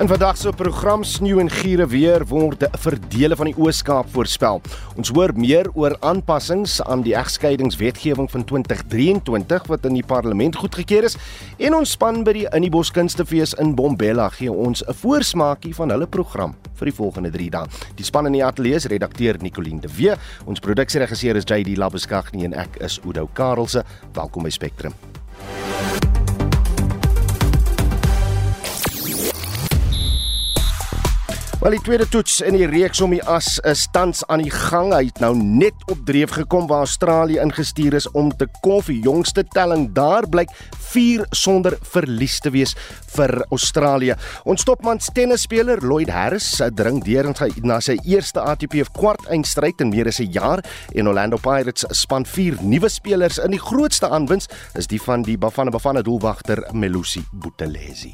In vandag se program sneeu en giere weer word vir dele van die Oos-Kaap voorspel. Ons hoor meer oor aanpassings aan die egskeidingswetgewing van 2023 wat in die parlement goedgekeur is en ons span by die In die Bos Kunstefees in Bombela gee ons 'n voorsmaakie van hulle program vir die volgende 3 dae. Die span in die ateljee is redakteur Nicoline de Wee, ons produksieregisseur is JD Labuskaghni en ek is Udo Karelse. Welkom by Spectrum. Wel die tweede toets in die reeks om die as is tans aan die gang. Hy het nou net op dreef gekom waar Australië ingestuur is om te kolf. Die jongste telling daar blyk 4 sonder verlies te wees vir Australië. Ons topmans tennisspeler Lloyd Harris dring deur na sy eerste ATP kwart eindstryd in meer as 'n jaar en Orlando Pirates span 4 nuwe spelers in die grootste aanwins is die van die Bafana Bafana doelwagter Melusi Buthelezi.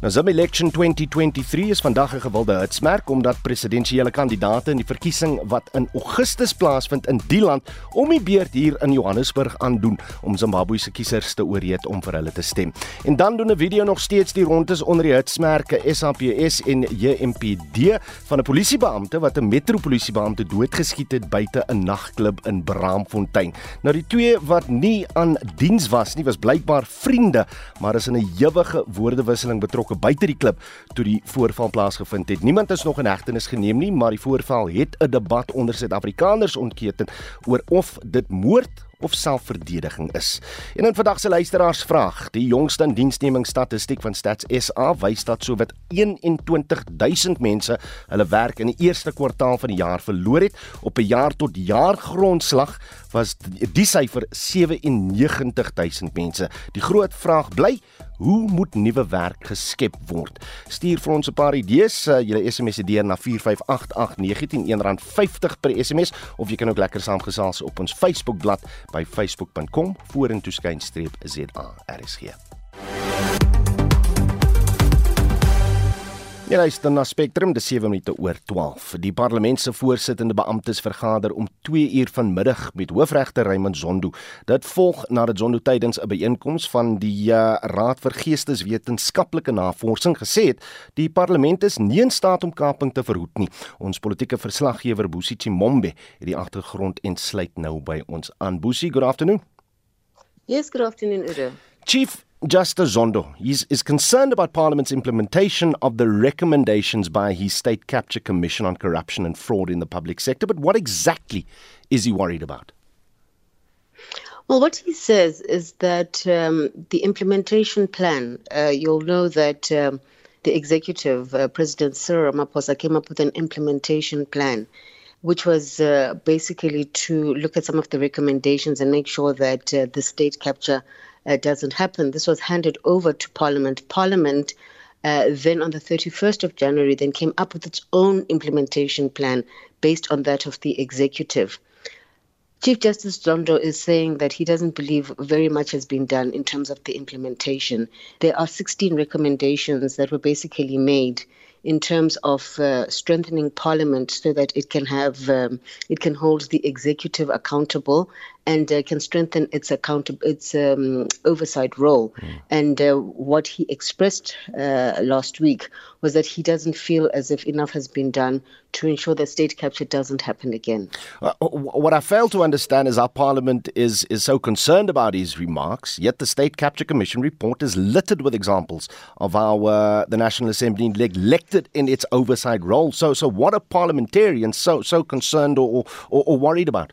Nou Zim Election 2023 is vandag 'n gewilde hitsmerk omdat presidentsiële kandidaate in die verkiesing wat in Augustus plaasvind in die land om die beurt hier in Johannesburg aandoen om Zimbabwe se kiesers te oorreed om vir hulle te stem. En dan doen 'n video nog steeds die rondes onder die hitsmerke SAPS en JMPD van 'n polisiebeampte wat 'n metropolisiebeampte doodgeskiet het buite 'n nagklub in Braamfontein. Nou die twee wat nie aan diens was nie, was blykbaar vriende, maar is in 'n ewige woordewisseling betrokke betrokke buite die klub toe die voorval plaasgevind het. Niemand is nog in hegtenis geneem nie, maar die voorval het 'n debat onder Suid-Afrikaners ontketen oor of dit moord of selfverdediging is. En in vandag se luisteraars vraag, die jongste diensnemingsstatistiek van Stats SA wys dat sowat 21000 mense hulle werk in die eerste kwartaal van die jaar verloor het. Op 'n jaar tot jaar grondslag was die syfer 97000 mense. Die groot vraag bly, hoe moet nuwe werk geskep word? Stuur vir ons 'n paar idees. Uh, julle SMS dit na 4588919 R50 per SMS of jy kan ook lekker saamgesels op ons Facebookblad by facebook.com vorentoe skynstreep ZARSG. Ja, hy staan na Spectrum, dis 7 minute oor 12. Die parlement se voorsittende beamptes vergader om 2 uur vanmiddag met hoofregter Raymond Zondo. Dit volg nadat Zondo tydens 'n byeenkoms van die uh, Raad vir Geesteswetenskaplike Navorsing gesê het die parlement is nie in staat om kaping te verhoed nie. Ons politieke verslaggewer Busichi Mombe het die agtergrond en sluit nou by ons aan. Busi, good afternoon. Yes, good afternoon, Udo. Chief Justice Zondo is, concerned about Parliament's implementation of the recommendations by his State Capture Commission on corruption and fraud in the public sector. But what exactly is he worried about? Well, what he says is that um, the implementation plan, uh, you'll know that um, the executive, uh, President Cyril Ramaphosa, came up with an implementation plan which was uh, basically to look at some of the recommendations and make sure that uh, the state capture uh, doesn't happen. This was handed over to Parliament. Parliament uh, then on the 31st of January then came up with its own implementation plan based on that of the executive. Chief Justice Zondo is saying that he doesn't believe very much has been done in terms of the implementation. There are 16 recommendations that were basically made in terms of uh, strengthening Parliament so that it can have um, it can hold the executive accountable and uh, can strengthen its account its um, oversight role. Mm. And uh, what he expressed uh, last week was that he doesn't feel as if enough has been done to ensure that state capture doesn't happen again. Uh, what I fail to understand is our Parliament is is so concerned about his remarks, yet the State Capture Commission report is littered with examples of how uh, the National Assembly neglected in its oversight role. So, so what are parliamentarians so so concerned or, or, or worried about?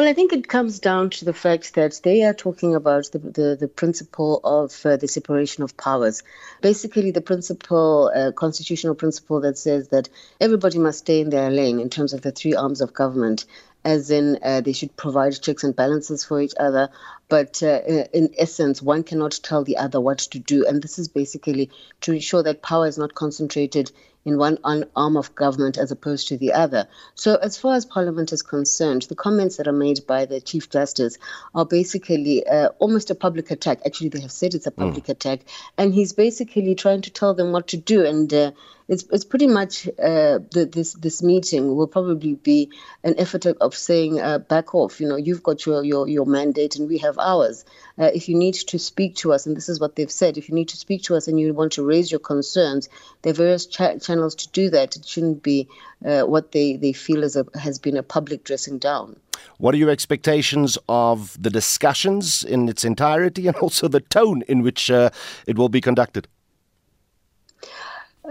Well, I think it comes down to the fact that they are talking about the, the, the principle of uh, the separation of powers. Basically, the principle, uh, constitutional principle that says that everybody must stay in their lane in terms of the three arms of government, as in uh, they should provide checks and balances for each other. But uh, in essence, one cannot tell the other what to do. And this is basically to ensure that power is not concentrated in one arm of government as opposed to the other. So, as far as Parliament is concerned, the comments that are made by the Chief Justice are basically uh, almost a public attack. Actually, they have said it's a public mm. attack, and he's basically trying to tell them what to do. And uh, it's it's pretty much uh, the, this this meeting will probably be an effort of saying uh, back off. You know, you've got your your your mandate and we have ours. Uh, if you need to speak to us, and this is what they've said, if you need to speak to us and you want to raise your concerns, there are various cha- channels to do that. It shouldn't be uh, what they they feel is a, has been a public dressing down. What are your expectations of the discussions in its entirety and also the tone in which uh, it will be conducted?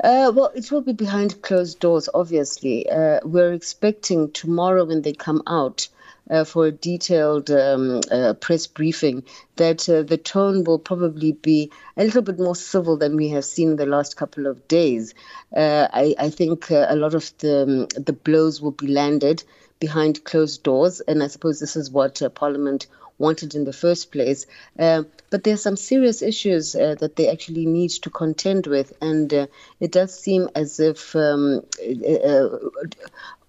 Uh, well, it will be behind closed doors, obviously. Uh, we're expecting tomorrow when they come out uh, for a detailed um, uh, press briefing that uh, the tone will probably be a little bit more civil than we have seen in the last couple of days. Uh, I, I, think a lot of the, um, the blows will be landed behind closed doors, and I suppose this is what Parliament wanted in the first place. Uh, but are some serious issues uh, that they actually need to contend with, and uh, it does seem as if. Um, uh,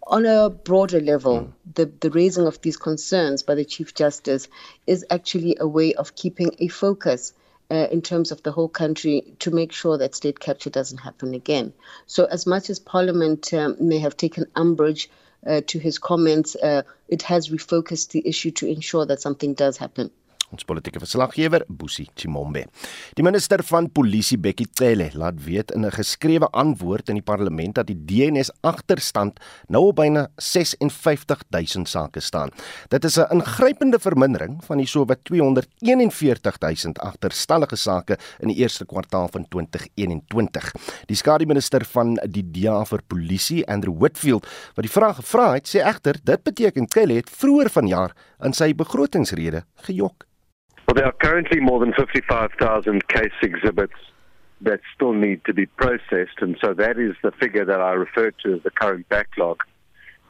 on a broader level, mm. the, the raising of these concerns by the Chief Justice is actually a way of keeping a focus uh, in terms of the whole country to make sure that state capture doesn't happen again. So, as much as Parliament um, may have taken umbrage uh, to his comments, uh, it has refocused the issue to ensure that something does happen. Ons politieke verslaggewer, Boesie Chimombe. Die minister van Polisie, Bekkie Cele, laat weet in 'n geskrewe antwoord in die parlement dat die DNS agterstand nou op byna 56000 sake staan. Dit is 'n ingrypende vermindering van die sowat 241000 agterstallige sake in die eerste kwartaal van 2021. Die skademinister van die DA vir Polisie, Andrew Whitfield, wat die vraag gevra het, sê egter dit beteken Cele het vroeër vanjaar in sy begrotingsrede gejok. Well, there are currently more than 55,000 case exhibits that still need to be processed, and so that is the figure that I referred to as the current backlog.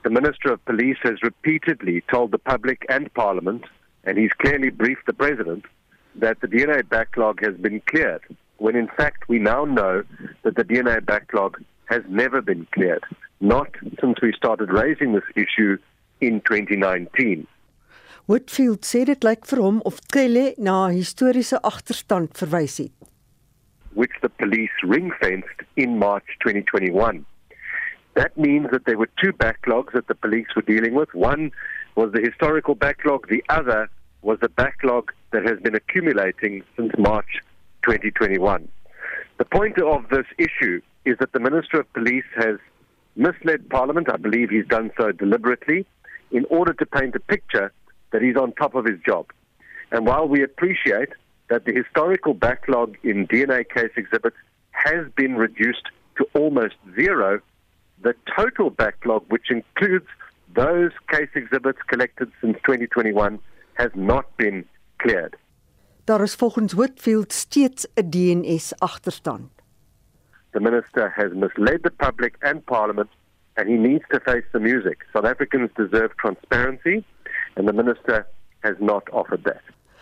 The Minister of Police has repeatedly told the public and Parliament, and he's clearly briefed the President, that the DNA backlog has been cleared, when in fact we now know that the DNA backlog has never been cleared, not since we started raising this issue in 2019. Whitfield sê dit lyk vir hom of Kelle na 'n historiese agterstand verwys het. Which the police ring-fenced in March 2021. That means that there were two backlogs that the police were dealing with. One was the historical backlog, the other was the backlog that has been accumulating since March 2021. The point of this issue is that the Minister of Police has misled Parliament. I believe he's done so deliberately in order to paint a picture that he's on top of his job. And while we appreciate that the historical backlog in DNA case exhibits has been reduced to almost zero, the total backlog, which includes those case exhibits collected since 2021, has not been cleared. Daar is volgens Whitfield steeds 'n DNS agterstand. The minister has misled the public and parliament and he needs to face the music. South Africans deserve transparency and the minister has not offered that.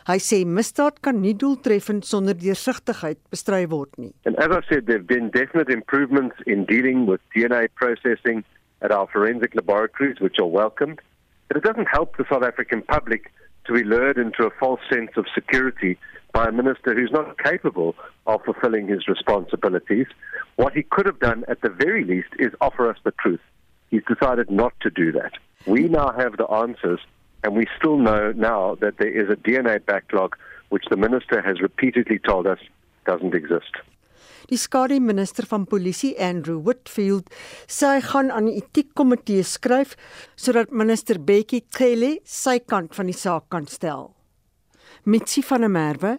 Hy sê misdaad kan nie doeltreffend sonder deursigtigheid bestry word nie. And as I said there've been definite improvements in dealing with DNA processing at our forensic laboratories which are welcomed. But it doesn't help the South African public to be lured into a false sense of security by a minister who's not capable of fulfilling his responsibilities. What he could have done at the very least is offer us the truth. He's decided not to do that. We now have the answers And we still know now that there is a DNA backlog which the minister has repeatedly told us doesn't exist. Die skade minister van polisie Andrew Whitfield sê hy gaan aan die etiekkomitee skryf sodat minister Bekkie Cele sy kant van die saak kan stel. Mitsi van der Merwe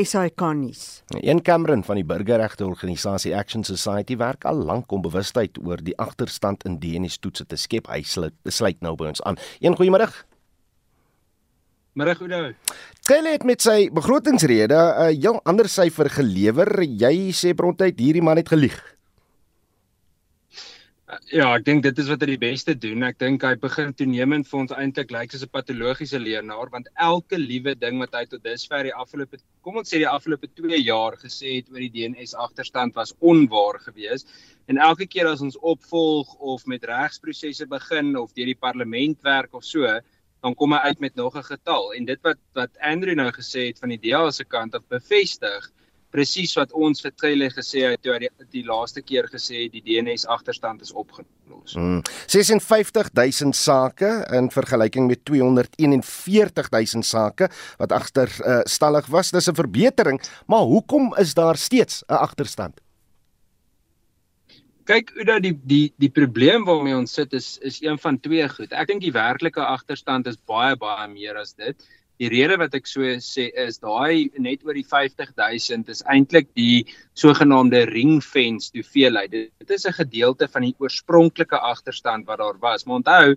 SAKNIS. Een Cameron van die burgerregte organisasie Action Society werk al lank om bewustheid oor die agterstand in DNA-toetse te skep. Hy sluit nou by ons aan. Een goeiemôre. Middag Oudo. Telle het met sy begrotingsrede 'n uh, heel ander syfer gelewer. Jy sê prontuit hierdie man het gelieg. Ja, ek dink dit is wat hy die beste doen. Ek dink hy begin toenemend vir ons eintlik lyk soos 'n patologiese leernaar want elke liewe ding wat hy tot dusver die afgelope kom ons sê die afgelope 2 jaar gesê het oor die DNS agterstand was onwaar geweest. En elke keer as ons opvolg of met regsprosesse begin of deur die parlement werk of so, dan kom hy uit met nog 'n getal en dit wat wat Andrew nou gesê het van die DA se kant af bevestig presies wat ons vir Trelle gesê het toe hy die, die laaste keer gesê het die DNS agterstand is opgelos. Hmm. 56000 sake in vergelyking met 241000 sake wat agterstallig uh, was. Dis 'n verbetering, maar hoekom is daar steeds 'n agterstand? Kyk, Uda, die die die probleem waarmee ons sit is is een van twee goed. Ek dink die werklike agterstand is baie baie meer as dit. Die rede wat ek so sê is daai net oor die 50000 is eintlik die sogenaamde ringfence hoeveelheid. Dit is 'n gedeelte van die oorspronklike agterstand wat daar was. Maar onthou,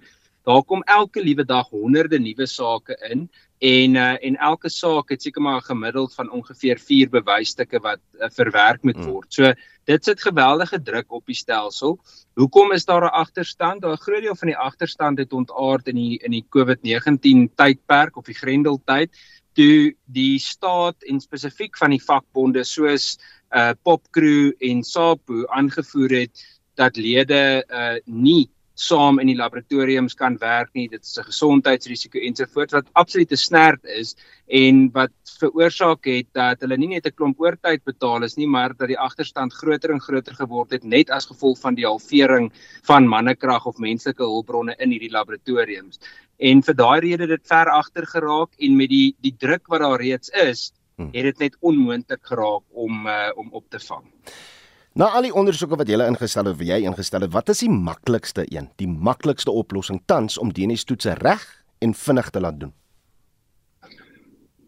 daar kom elke liewe dag honderde nuwe sake in en uh, en elke saak het seker maar 'n gemiddeld van ongeveer 4 bewysstukke wat uh, verwerk moet hmm. word. So dit sit geweldige druk op die stelsel. Hoekom is daar 'n agterstand? Daar 'n groot deel van die agterstand het ontaard in die in die COVID-19 tydperk of die Grendeltyd toe die staat en spesifiek van die vakbonde soos uh Popcrew en SAPO aangevoer het dat lede uh nie saam in die laboratoriums kan werk nie. Dit is 'n gesondheidsrisiko ensovoorts wat absoluut te snerd is en wat veroorsaak het dat hulle nie net 'n klomp oortyd betaal is nie, maar dat die agterstand groter en groter geword het net as gevolg van die halvering van mannekrag of menslike hulpbronne in hierdie laboratoriums. En vir daai rede het dit ver agter geraak en met die die druk wat daar reeds is, hm. het dit net onmoontlik geraak om uh, om op te vang. Na al die ondersoeke wat jy ingestel het, wat jy ingestel het, wat is die maklikste een, die maklikste oplossing tans om DNA-toetse reg en vinnig te laat doen?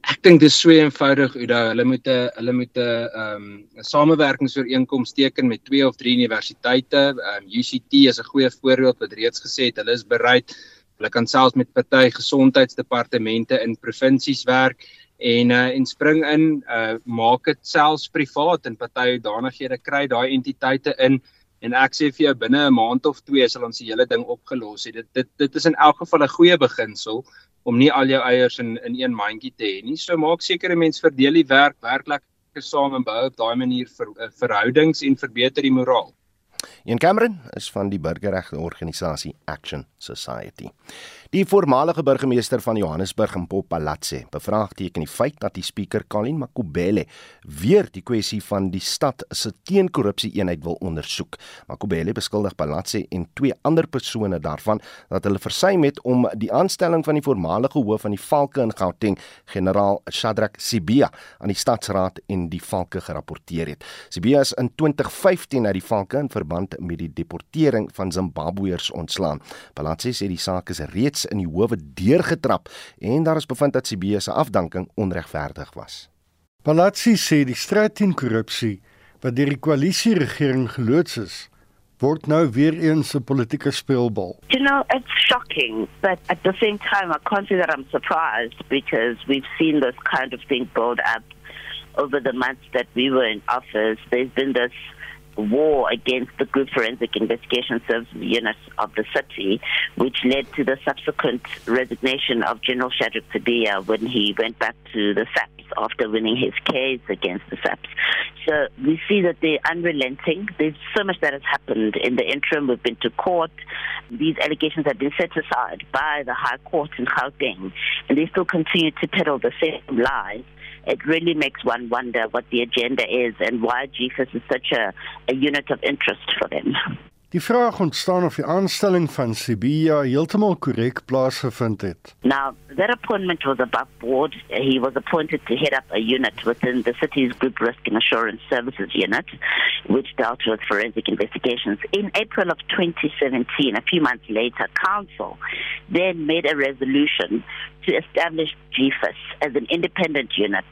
Ek dink dit is so eenvoudig, Uda. Hulle moet 'n hulle moet 'n ehm 'n samewerkingsooreenkoms teken met twee of drie universiteite. Ehm um, UCT is 'n goeie voorbeeld wat reeds gesê het hulle is bereid. Hulle kan selfs met party gesondheidsdepartemente in provinsies werk en uh, en spring in uh maak dit selfs privaat en party danighede kry daai entiteite in en ek sê vir jou binne 'n maand of twee sal ons die hele ding opgelos het. Dit dit dit is in elk geval 'n goeie beginsel om nie al jou eiers in in een mandjie te hê nie. So maak seker 'n mens verdeel die werk werklik saam en bou op daai manier ver, uh, verhoudings en verbeter die moraal. Ian Cameron is van die burgerregte organisasie Action Society. Die voormalige burgemeester van Johannesburg, Mpopalatse, bevraagteken die feit dat die spreker Colin Makubele weer die kwessie van die stad se teenkorrupsie eenheid wil ondersoek. Makubele beskuldig Palatse en twee ander persone daarvan dat hulle versuim het om die aanstelling van die voormalige hoof van die Valke in Gauteng, generaal Shadrack Sibia, aan die stadsraad en die Valke gerapporteer het. Sibia is in 2015 uit die Valke in verband met die deportering van Zimbabweërs ontslaan. Palatse sê die saak is reeds in die howe deurgetrap en daar is bevind dat CB se afdanking onregverdig was. Palazzi sê die stryd teen korrupsie wat deur die koalisie regering geloods is, word nou weer eens 'n politieke speelbal. You know, it's shocking, but at the same time I can't say that I'm surprised because we've seen this kind of thing build up over the months that we were in office. There's been this war against the group forensic investigation service unit of the city, which led to the subsequent resignation of General Shadrach Tabia when he went back to the SAPS after winning his case against the SAPS. So we see that they're unrelenting. There's so much that has happened in the interim. We've been to court. These allegations have been set aside by the High Court in Gauteng, and they still continue to peddle the same lies it really makes one wonder what the agenda is and why GFIS is such a, a unit of interest for them. Die vraag ontstaan of die aanstelling van Sibia heeltemal korrek plaasgevind het. Now, that appointment was above board. He was appointed to head up a unit within the city's group risk and assurance services unit, which dealt with forensic investigations. In April of 2017, a few months later, council then made a resolution to establish GFIS as an independent unit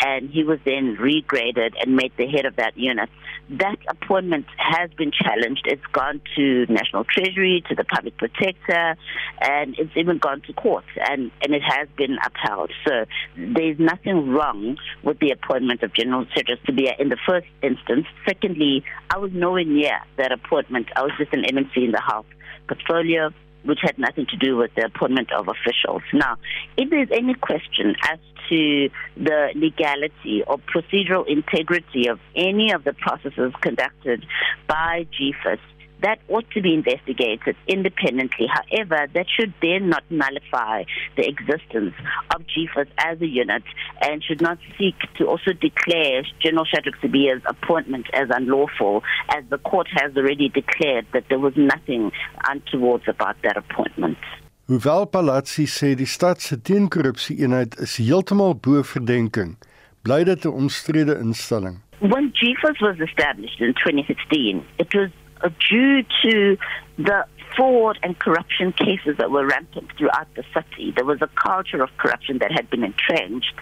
and he was then regraded and made the head of that unit. That appointment has been challenged. It's gone to National Treasury, to the Public Protector, and it's even gone to court, and, and it has been upheld. So there's nothing wrong with the appointment of General Cedric Sabia in the first instance. Secondly, I was nowhere near that appointment. I was just an MNC in the House portfolio which had nothing to do with the appointment of officials. Now, if there's any question as to the legality or procedural integrity of any of the processes conducted by GFIS, that ought to be investigated independently. However, that should then not nullify the existence of GFAS as a unit and should not seek to also declare General Shadrach Sibia's appointment as unlawful, as the court has already declared that there was nothing untoward about that appointment. Hoewel Palazzi sê die stad se teenkorrupsie eenheid is heeltemal bo verdenking, bly dit 'n omstrede instelling. When GFAS was established in 2016, it was due to the fraud and corruption cases that were rampant throughout the city. There was a culture of corruption that had been entrenched,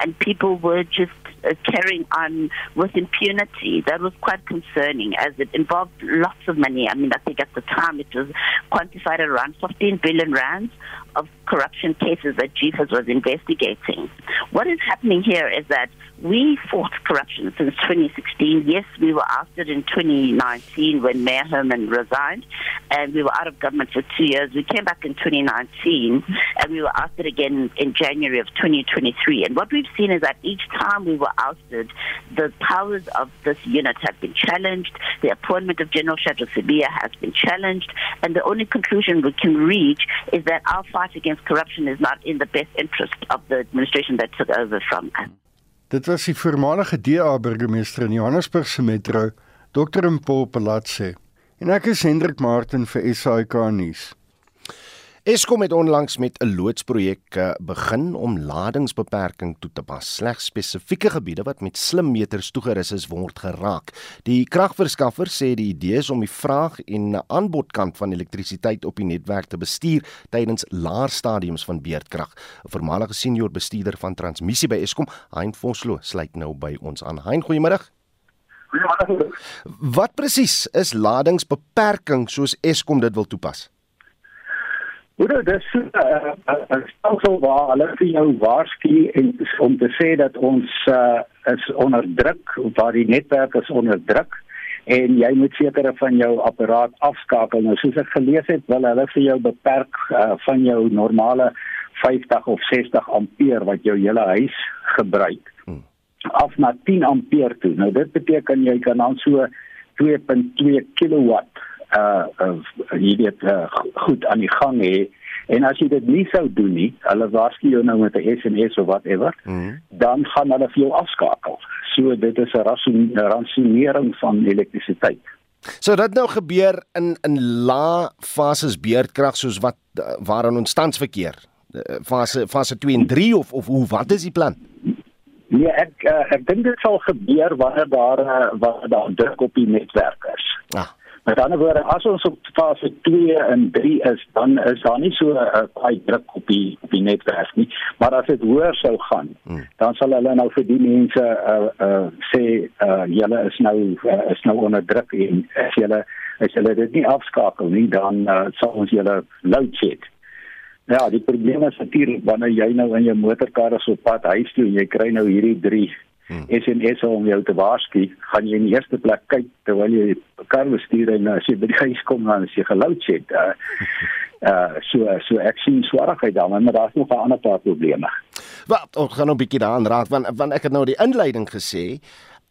and people were just uh, carrying on with impunity. That was quite concerning as it involved lots of money. I mean, I think at the time it was quantified at around 15 billion rands of corruption cases that GFAS was investigating. What is happening here is that we fought corruption since 2016. Yes, we were ousted in 2019 when Mayor Herman resigned, and we were out of government for two years. We came back in 2019, and we were ousted again in January of 2023. And what we've seen is that each time we were ousted, the powers of this unit have been challenged. The appointment of General Shadrach Sibia has been challenged, and the only conclusion we can reach is that our fight against corruption is not in the best interest of the administration that took over from us. Dit was die voormalige DA burgemeester in Johannesburg se metro, Dr. Mpho Palatse. En ek is Hendrik Martin vir SAK nuus. Eskom het onlangs met 'n loodsprojek eh, begin om ladingsbeperking toe te pas. Slegs spesifieke gebiede wat met slimmeters toegerus is word geraak. Die kragverskaffer sê die idee is om die vraag en aanbodkant van elektrisiteit op die netwerk te bestuur tydens laer stadiums van beurtkrag. 'n Voormalige senior bestuurder van transmissie by Eskom, Hein Vosloo, sluit nou by ons aan. Hein. Goeiemôre. Wat presies is ladingsbeperking soos Eskom dit wil toepas? Hoe dit is 'n uh, uh, stelsel waar hulle vir jou waarsku en om te sê dat ons uh, is onder druk waar die netwerk is onder druk en jy moet sekere van jou apparaat afskakel. Nou soos ek gelees het, wil hulle vir jou beperk uh, van jou normale 50 of 60 ampere wat jou hele huis gebruik hmm. af na 10 ampere toe. Nou dit beteken jy kan dan so 2.2 kilowatt uh, uh jy weet uh, goed aan die gang hê en as jy dit nie sou doen nie, hulle waarsku jou nou met 'n SMS of whatever, mm -hmm. dan gaan hulle vir jou afskakel. So dit is 'n ransonering van elektrisiteit. So dit nou gebeur in in lae fases beurtkrag soos wat waaraan ons tans verkeer. Fase fase 2 en 3 of of hoe wat is die plan? Nee, ek ek dink dit sal gebeur wanneer daar wanneer daar druk op die netwerk is. Ah. Met ander woorde, as ons op fase 2 en 3 is, dan is daar nie so 'n uh, baie druk op die op die netwerk nie. Maar as dit hoër sou gaan, hmm. dan sal hulle nou vir die mense uh uh sê uh julle is nou uh, is nou onder druk en as julle as julle dit nie afskakel nie, dan uh, sal ons julle load shed. Ja, die probleem is natuurlik wanneer jy nou in jou motorkar is op pad huis toe en jy kry nou hierdie 3 Hmm. SMS om jou te waarsku, gaan jy in die eerste plek kyk terwyl jy kar bestuur en as jy by die huis kom dan as jy geloud het. Uh, uh so so ek sien swaarheid daar, maar daar's nog 'n ander paar probleme. Wat ons gaan nou 'n bietjie daaraan raak want want ek het nou die inleiding gesê.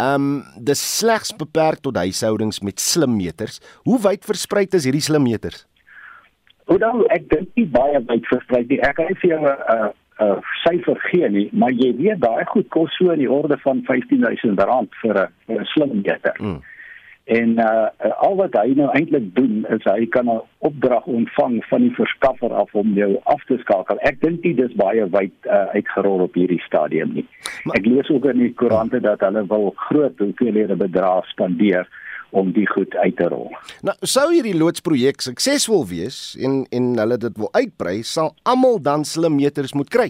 Ehm um, dis slegs beperk tot huishoudings met slimmeters. Hoe wyd versprei is hierdie slimmeters? Hoe dan ek dink nie baie wyd versprei nie. Ek kan vir jou 'n uh, uh, syfer gee nie, maar jy weet daai goed kos so in die orde van 15000 rand vir 'n vir 'n slim meter. Mm. En uh, al wat hy nou eintlik doen is hy kan 'n opdrag ontvang van die verskaffer af om jou af te skakel. Ek dink dit is baie wyd uh, uitgerol op hierdie stadium nie. Maar, ek lees ook in die koerante dat hulle wil groot hoeveelhede bedrag spandeer om die goed uit te rol. Nou sou hierdie loodsprojek suksesvol wees en en hulle dit wil uitbrei, sal almal dan slim meters moet kry.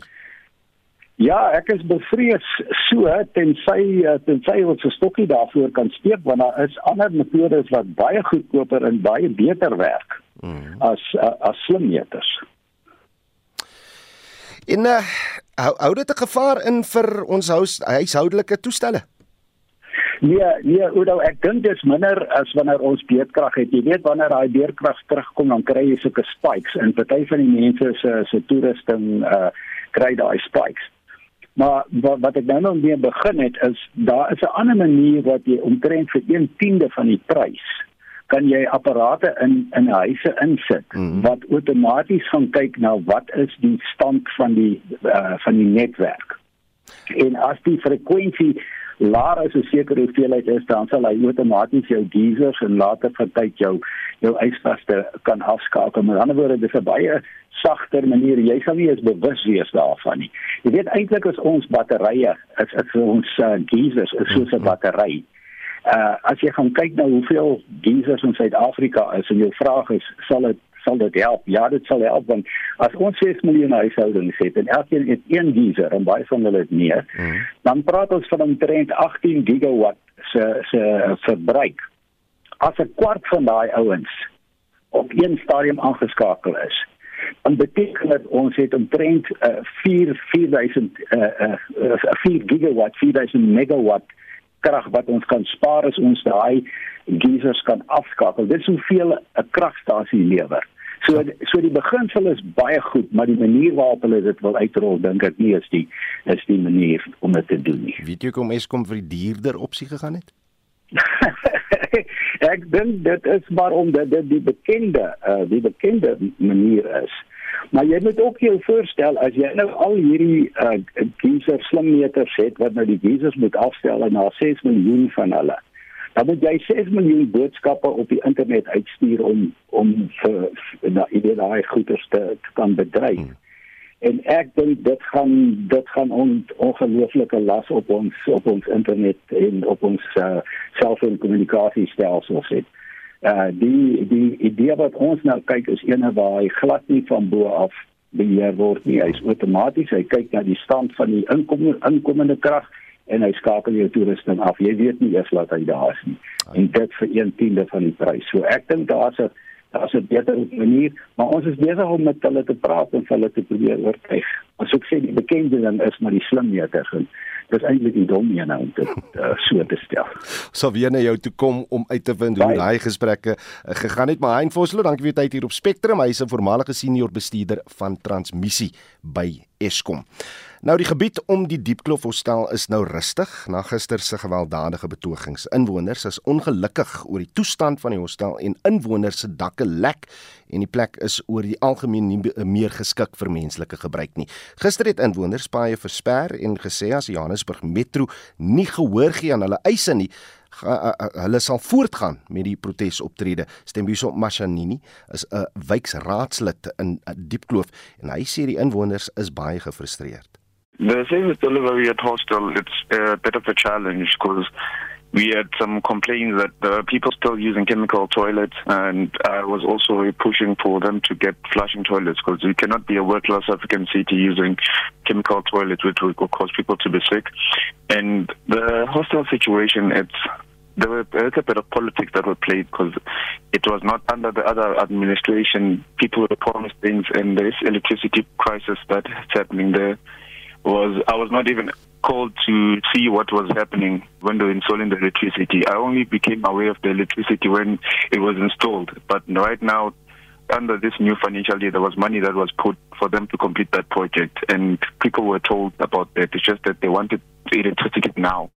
Ja, ek is bevrees so tensy tensy ons 'n stokkie daarvoor kan steek want daar is ander metodes wat baie goedkoper en baie beter werk hmm. as as slim meters. En uh, hou, hou dit 'n gevaar in vir ons huis, huishoudelike toestelle? Nee, nee, Oudo, ek dink dit is minder as wanneer ons beerdkrag het. Jy weet wanneer daai beerdkrag terugkom, dan kry jy sulke spikes en party van die mense se se toerusting uh kry daai spikes. Maar wat wat ek nou nog mee begin het is daar is 'n ander manier wat jy omtrent vir 1/10de van die prys kan jy apparate in in huise insit mm -hmm. wat outomaties gaan kyk na wat is die stand van die uh, van die netwerk. En as die frekwensie laer as 'n sekere hoeveelheid is, dan sal hy outomaties jou geysers en later vir tyd jou jou ysvaste kan afskakel. Met ander woorde, dis 'n baie sagter manier. Jy sal nie eens bewus wees daarvan nie. Jy weet eintlik is ons batterye, is is ons uh, geysers is soos 'n battery. Uh as jy gaan kyk na hoeveel geysers in Suid-Afrika is en jou vraag is, sal dit sal dit help? Ja, dit sal help want as ons 6 miljoen huishoudings het en elkeen het een geyser en baie van hulle het meer, mm. dan praat ons van omtrent 18 gigawatt se se verbruik. As 'n kwart van daai ouens op een stadium aangeskakel is, dan beteken dit ons het omtrent uh, 4 4000 uh, uh, 4 gigawatt, 4000 megawatt krag wat ons kan spaar as ons daai geysers kan afskakel. Dit is hoeveel 'n kragstasie lewer. So so die beginsel is baie goed, maar die manier waarop hulle dit wil uitrol, dink ek nie is die is die manier om dit te doen nie. Weet jy kom Eskom vir die duurder opsie gegaan het? ek dink dit is maar omdat dit die bekende uh, die bekende manier is. Maar jy moet ook jou voorstel as jy nou al hierdie uh geyser slimmeters het wat nou die geysers moet afstel en na 6 miljoen van hulle. Dan moet jy 6 miljoen boodskappe op die internet uitstuur om om vir na idee daai goeders te, te kan bedryf. Hmm. En ek dink dit gaan dit gaan on, ongelooflike las op ons op ons internet en op ons uh, selfoonkommunikasiestelsels het uh die die idee wat ons nou kyk is ene waar hy glad nie van bo af beheer word nie. Hy's outomaties, hy kyk na die stand van die inkomende inkomende krag en hy skakel jou toerusting af. Jy weet nie eers wat hy daar is nie. En dit vir 1/10 van die prys. So ek dink daar's 'n daar's 'n beter manier, maar ons is besig om met hulle te praat en hulle te probeer oortuig. Ons ook sê die bekende ding is maar die slim meter en dis eintlik die dom een om dit uh, so te stel. So wie nou jou toe kom om uit te vind hoe daai gesprekke uh, gegaan het, maar Hein Vosloo, dankie vir tyd hier op Spectrum. Hy is 'n voormalige senior bestuurder van transmissie by Eskom. Nou die gebied om die Diepkloof hostel is nou rustig na gister se gewelddadige betogings. Inwoners is ongelukkig oor die toestand van die hostel en inwoners se dakke lek en die plek is oor die algemeen nie meer geskik vir menslike gebruik nie. Gister het inwoners baie versper en gesê as Johannesburg Metro nie gehoor gee aan hulle eise nie, hulle sal voortgaan met die protesoptrede. Stembiso Mashanini is 'n wijkraadslid in Diepkloof en hy sê die inwoners is baie gefrustreerd. The service delivery at hostel, it's a bit of a challenge because we had some complaints that there people still using chemical toilets, and I was also pushing for them to get flushing toilets because we cannot be a world-class African city using chemical toilets, which will cause people to be sick. And the hostel situation, it's there were a bit of politics that were played because it was not under the other administration. People were promised things, and this electricity crisis that's happening there was I was not even called to see what was happening when they were installing the electricity. I only became aware of the electricity when it was installed. But right now, under this new financial year, there was money that was put for them to complete that project, and people were told about that. It's just that they wanted electricity now.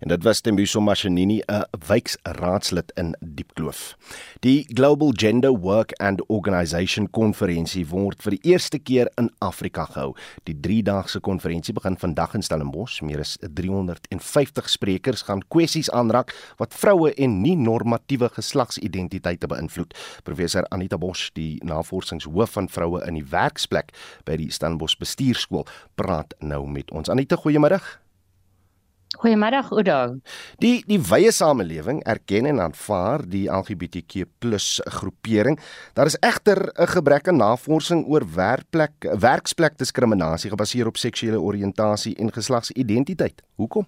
En dit was Tembiso Mashinini, 'n wijkraadslid in Diepkloof. Die Global Gender Work and Organisation konferensie word vir die eerste keer in Afrika gehou. Die 3-daagse konferensie begin vandag in Stellenbosch. Meer as 350 sprekers gaan kwessies aanraak wat vroue en nie-normatiewe geslagsidentiteite beïnvloed. Professor Anita Bosch, die navorsingshoof van vroue in die werksplek by die Stellenbosch Bestuurskool, praat nou met ons. Anita, goeiemôre. Goeiemiddag Oudo. Die die wye samelewing erken en aanvaar die LGBTQ+ groepering. Daar is egter 'n gebrek aan navorsing oor werkplek werksplek diskriminasie gebaseer op seksuele oriëntasie en geslagsidentiteit. Hoekom?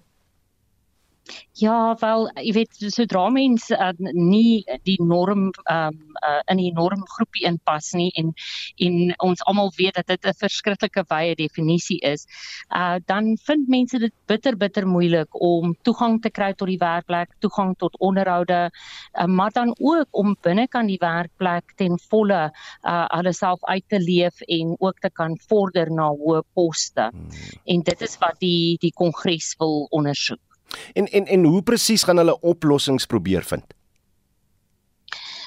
Ja, wel, jy weet, sodra mense uh, nie die norm um, uh, in die normgroepie inpas nie en en ons almal weet dat dit 'n verskriklike wye definisie is, uh dan vind mense dit bitter bitter moeilik om toegang te kry tot die werkplek, toegang tot onderhoude, uh, maar dan ook om binnekant die werkplek ten volle uh hulle self uit te leef en ook te kan vorder na hoë poste. Hmm. En dit is wat die die kongres wil ondersoek. En en en hoe presies gaan hulle oplossings probeer vind?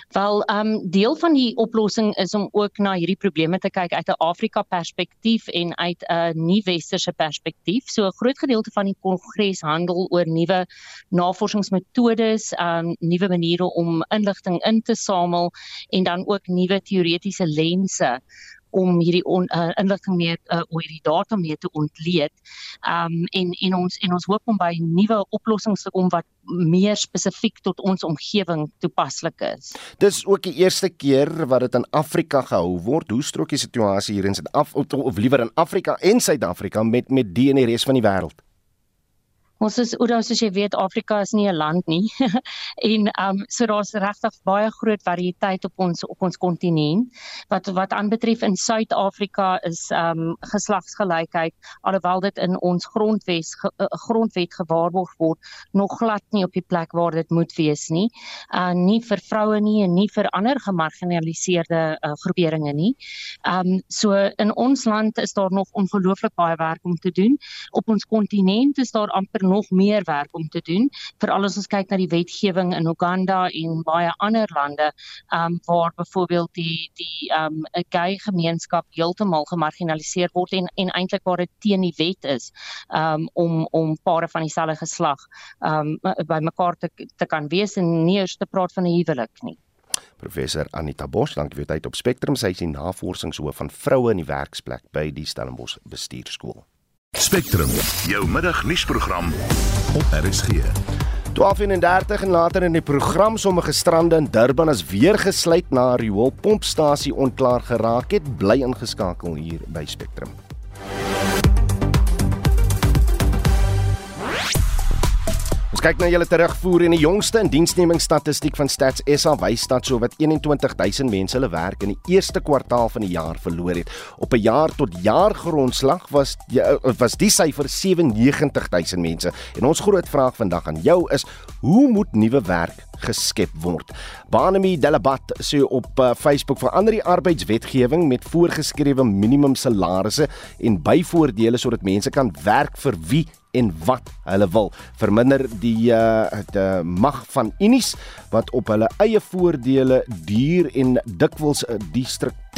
Wel, ehm um, deel van die oplossing is om ook na hierdie probleme te kyk uit 'n Afrika perspektief en uit 'n nie-westerse perspektief. So 'n groot gedeelte van die kongres handel oor nuwe navorsingsmetodes, ehm um, nuwe maniere om inligting in te samel en dan ook nuwe teoretiese lense om hierdie on, uh, inligting meer uh, oor hierdie data meer te ontleed. Um en en ons en ons hoop om by nuwe oplossings te kom wat meer spesifiek tot ons omgewing toepaslik is. Dis ook die eerste keer wat dit in Afrika gehou word. Hoe strook die situasie hier in Suid-Afrika of, of liewer in Afrika en Suid-Afrika met met die en die res van die wêreld? Ons is oor soos jy weet Afrika is nie 'n land nie. en ehm um, so daar's regtig baie groot variëteit op ons op ons kontinent. Wat wat aanbetref in Suid-Afrika is ehm um, geslagsgelykheid alhoewel dit in ons grondwet ge, uh, grondwet gewaarborg word nog glad nie op die plek waar dit moet wees nie. Uh nie vir vroue nie en nie vir ander gemarginaliseerde uh, groeperinge nie. Ehm um, so in ons land is daar nog ongelooflik baie werk om te doen. Op ons kontinent is daar amper nog meer werk om te doen veral as ons kyk na die wetgewing in Uganda en baie ander lande um waar byvoorbeeld die die um 'n gay gemeenskap heeltemal gemarginaliseer word en en eintlik waar dit teen die wet is um om om pare van dieselfde geslag um by mekaar te te kan wees en nie eers te praat van 'n huwelik nie Professor Anita Bosch, dankie vir tyd op Spectrum. Sy is die navorsingshoof van vroue in die werksplek by die Stellenbosch Bestuurskool. Spectrum, jou middagnuusprogram op RSG. 12:30 en later in die program sommige strande in Durban is weer gesluit na 'n rioolpompstasie onklaar geraak het. Bly ingeskakel hier by Spectrum. Ons kyk na julle terugvoer en die jongste indiensnemingsstatistiek van Stats SA wys dat sowat 21000 mense hulle werk in die eerste kwartaal van die jaar verloor het. Op 'n jaar tot jaar grondslag was die, was die syfer 97000 mense. En ons groot vraag vandag aan jou is: hoe moet nuwe werk geskep word? Banemi Delabat sê op uh, Facebook verander die arbeidswetgewing met voorgeskrewe minimum salarisse en byvoordele sodat mense kan werk vir wie en wat hulle wil. Verminder die uh die mag van unies wat op hulle eie voordele duur en dikwels 'n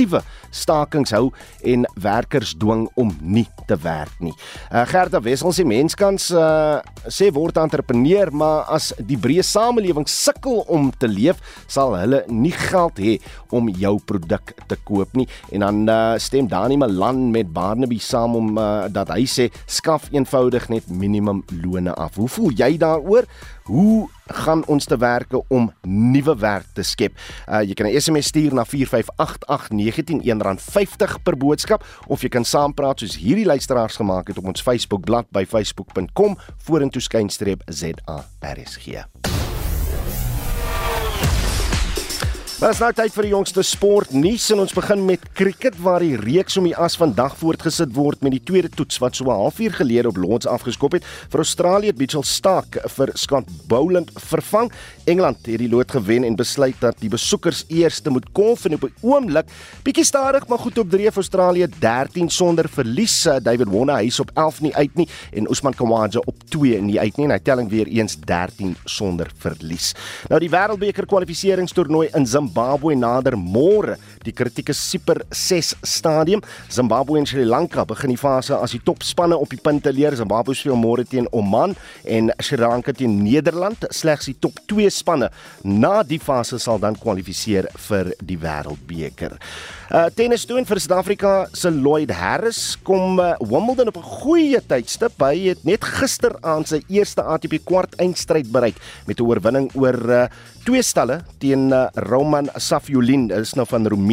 destruktiewe stakings hou en werkers dwing om nie te werk nie. Uh Gerda Wessels sê menskans uh sê word entrepreneur, maar as die breë samelewing sukkel om te leef, sal hulle nie geld hê om jou produk te koop nie. En dan uh stem Dani Malan met Barnaby saam om uh, dat hy sê skaf eenvoudig net minimum lone af. Hoe voel jy daaroor? Hoe gaan ons te werke om nuwe werk te skep? Uh jy kan 'n SMS stuur na 4588919 R50 per boodskap of jy kan saampraat soos hierdie luisteraars gemaak het op ons Facebookblad by facebook.com vorentoe skynstreep ZARSG. Dit is nou tyd vir die jongste sportnuus en ons begin met cricket waar die reeks om die as vandag voortgesit word met die tweede toets wat so 'n halfuur gelede op Lords afgeskop het. Vir Australië het Mitchell Stark vir Scott Boland vervang. Engeland het die lood gewen en besluit dat die besoekers eerste moet kolf en op 'n oomblik bietjie stadig maar goed op dreef Australië 13 sonder verlies. Uh, David Warner hy's op 11 nie uit nie en Usman Khawaja op 2 nie uit nie en hy telling weer eens 13 sonder verlies. Nou die Wêreldbeker kwalifikasietoernooi in Zimbabwe Zimbabwe nader môre die kritieke Super 6 stadium. Zimbabwe en Sri Lanka begin die fase as die topspanne op die punte leer. Zimbabwe speel môre teen Oman en Sri Lanka teen Nederland. Slegs die top 2 spanne na die fase sal dan kwalifiseer vir die Wêreldbeker. Uh tennis toe in vir Suid-Afrika se Lloyd Harris kom uh, Wimbledon op 'n goeie tydstip. Hy het net gisteraand sy eerste ATP kwart eindstryd bereik met 'n oorwinning oor uh, twee stelle teen uh, Roman Safiulin. Dit is nou van Roemenië.